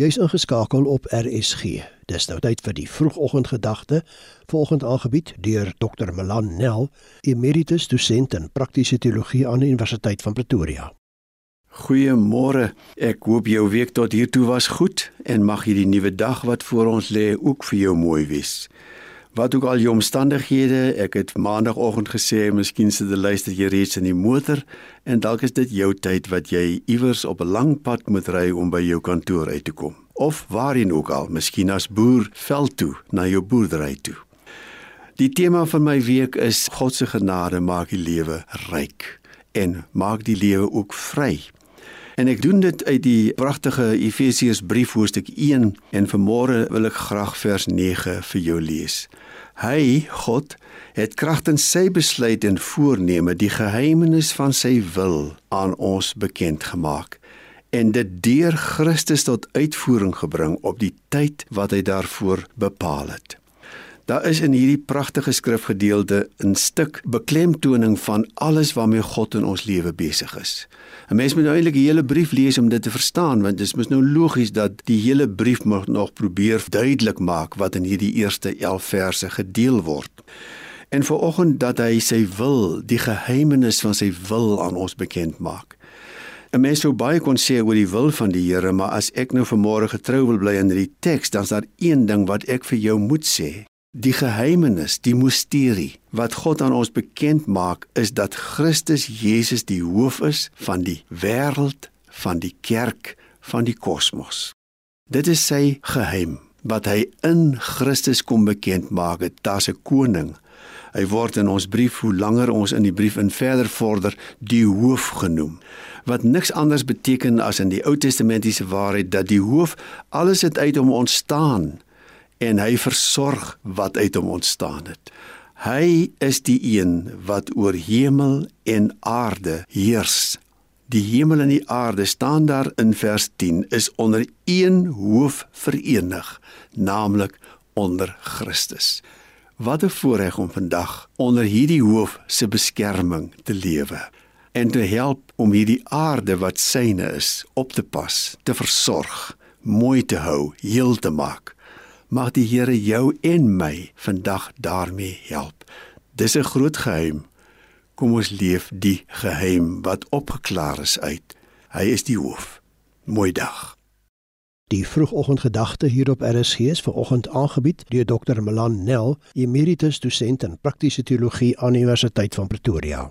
Jy's ingeskakel op RSG. Dis nou tyd vir die vroegoggendgedagte, volgend aangebied deur Dr. Melan Nel, emeritus dosent in praktiese teologie aan die Universiteit van Pretoria. Goeiemôre. Ek hoop jou week tot hier toe was goed en mag hierdie nuwe dag wat voor ons lê ook vir jou mooi wees. Wat ook al jou omstandighede, ek het maandagooggend gesê, miskien sit jy luister jy reeds in die motor en dalk is dit jou tyd wat jy iewers op 'n lang pad moet ry om by jou kantoor uit te kom. Of waarheen ook al, miskien as boer veld toe na jou boerdery toe. Die tema van my week is God se genade maak die lewe ryk en maak die lewe ook vry. En ek doen dit uit die pragtige Efesiërs brief hoofstuk 1 en vanmôre wil ek graag vers 9 vir jou lees. Hy, God, het kragtens sy besluit en voorneme die geheimenis van sy wil aan ons bekend gemaak en dit deur Christus tot uitvoering gebring op die tyd wat hy daarvoor bepaal het. Daar is in hierdie pragtige skrifgedeelte 'n stuk beklemtoning van alles waarmee God in ons lewe besig is. 'n Mens moet nou eintlik die hele brief lees om dit te verstaan want dit is nou logies dat die hele brief moet nog probeer duidelik maak wat in hierdie eerste 11 verse gedeel word. En vanoggend dat hy sy wil, die geheimenis van sy wil aan ons bekend maak. 'n Mens sou baie kon sê oor die wil van die Here, maar as ek nou vanmôre getrou wil bly aan hierdie teks, dan is daar een ding wat ek vir jou moet sê. Die geheimenis, die misterie wat God aan ons bekend maak, is dat Christus Jesus die hoof is van die wêreld, van die kerk, van die kosmos. Dit is sy geheim wat hy in Christus kom bekend maak. Daar's 'n koning. Hy word in ons brief hoe langer ons in die brief in verder vorder, die hoof genoem. Wat niks anders beteken as in die Ou Testamentiese waarheid dat die hoof alles het uit hom ontstaan en hy versorg wat uit hom ontstaan het. Hy is die een wat oor hemel en aarde heers. Die hemel en die aarde staan daar in vers 10 is onder een hoof verenig, naamlik onder Christus. Wat 'n voorreg om vandag onder hierdie hoof se beskerming te lewe en te help om hierdie aarde wat syne is op te pas, te versorg, mooi te hou, heel te maak mag die Here jou en my vandag daarmee help. Dis 'n groot geheim. Kom ons leef die geheim wat opgeklaar is uit. Hy is die hoof. Mooi dag. Die vroegoggendgedagte hier op RSG is vanoggend aangebied deur Dr. Melan Nel, emeritus dosent in praktiese teologie aan die Universiteit van Pretoria.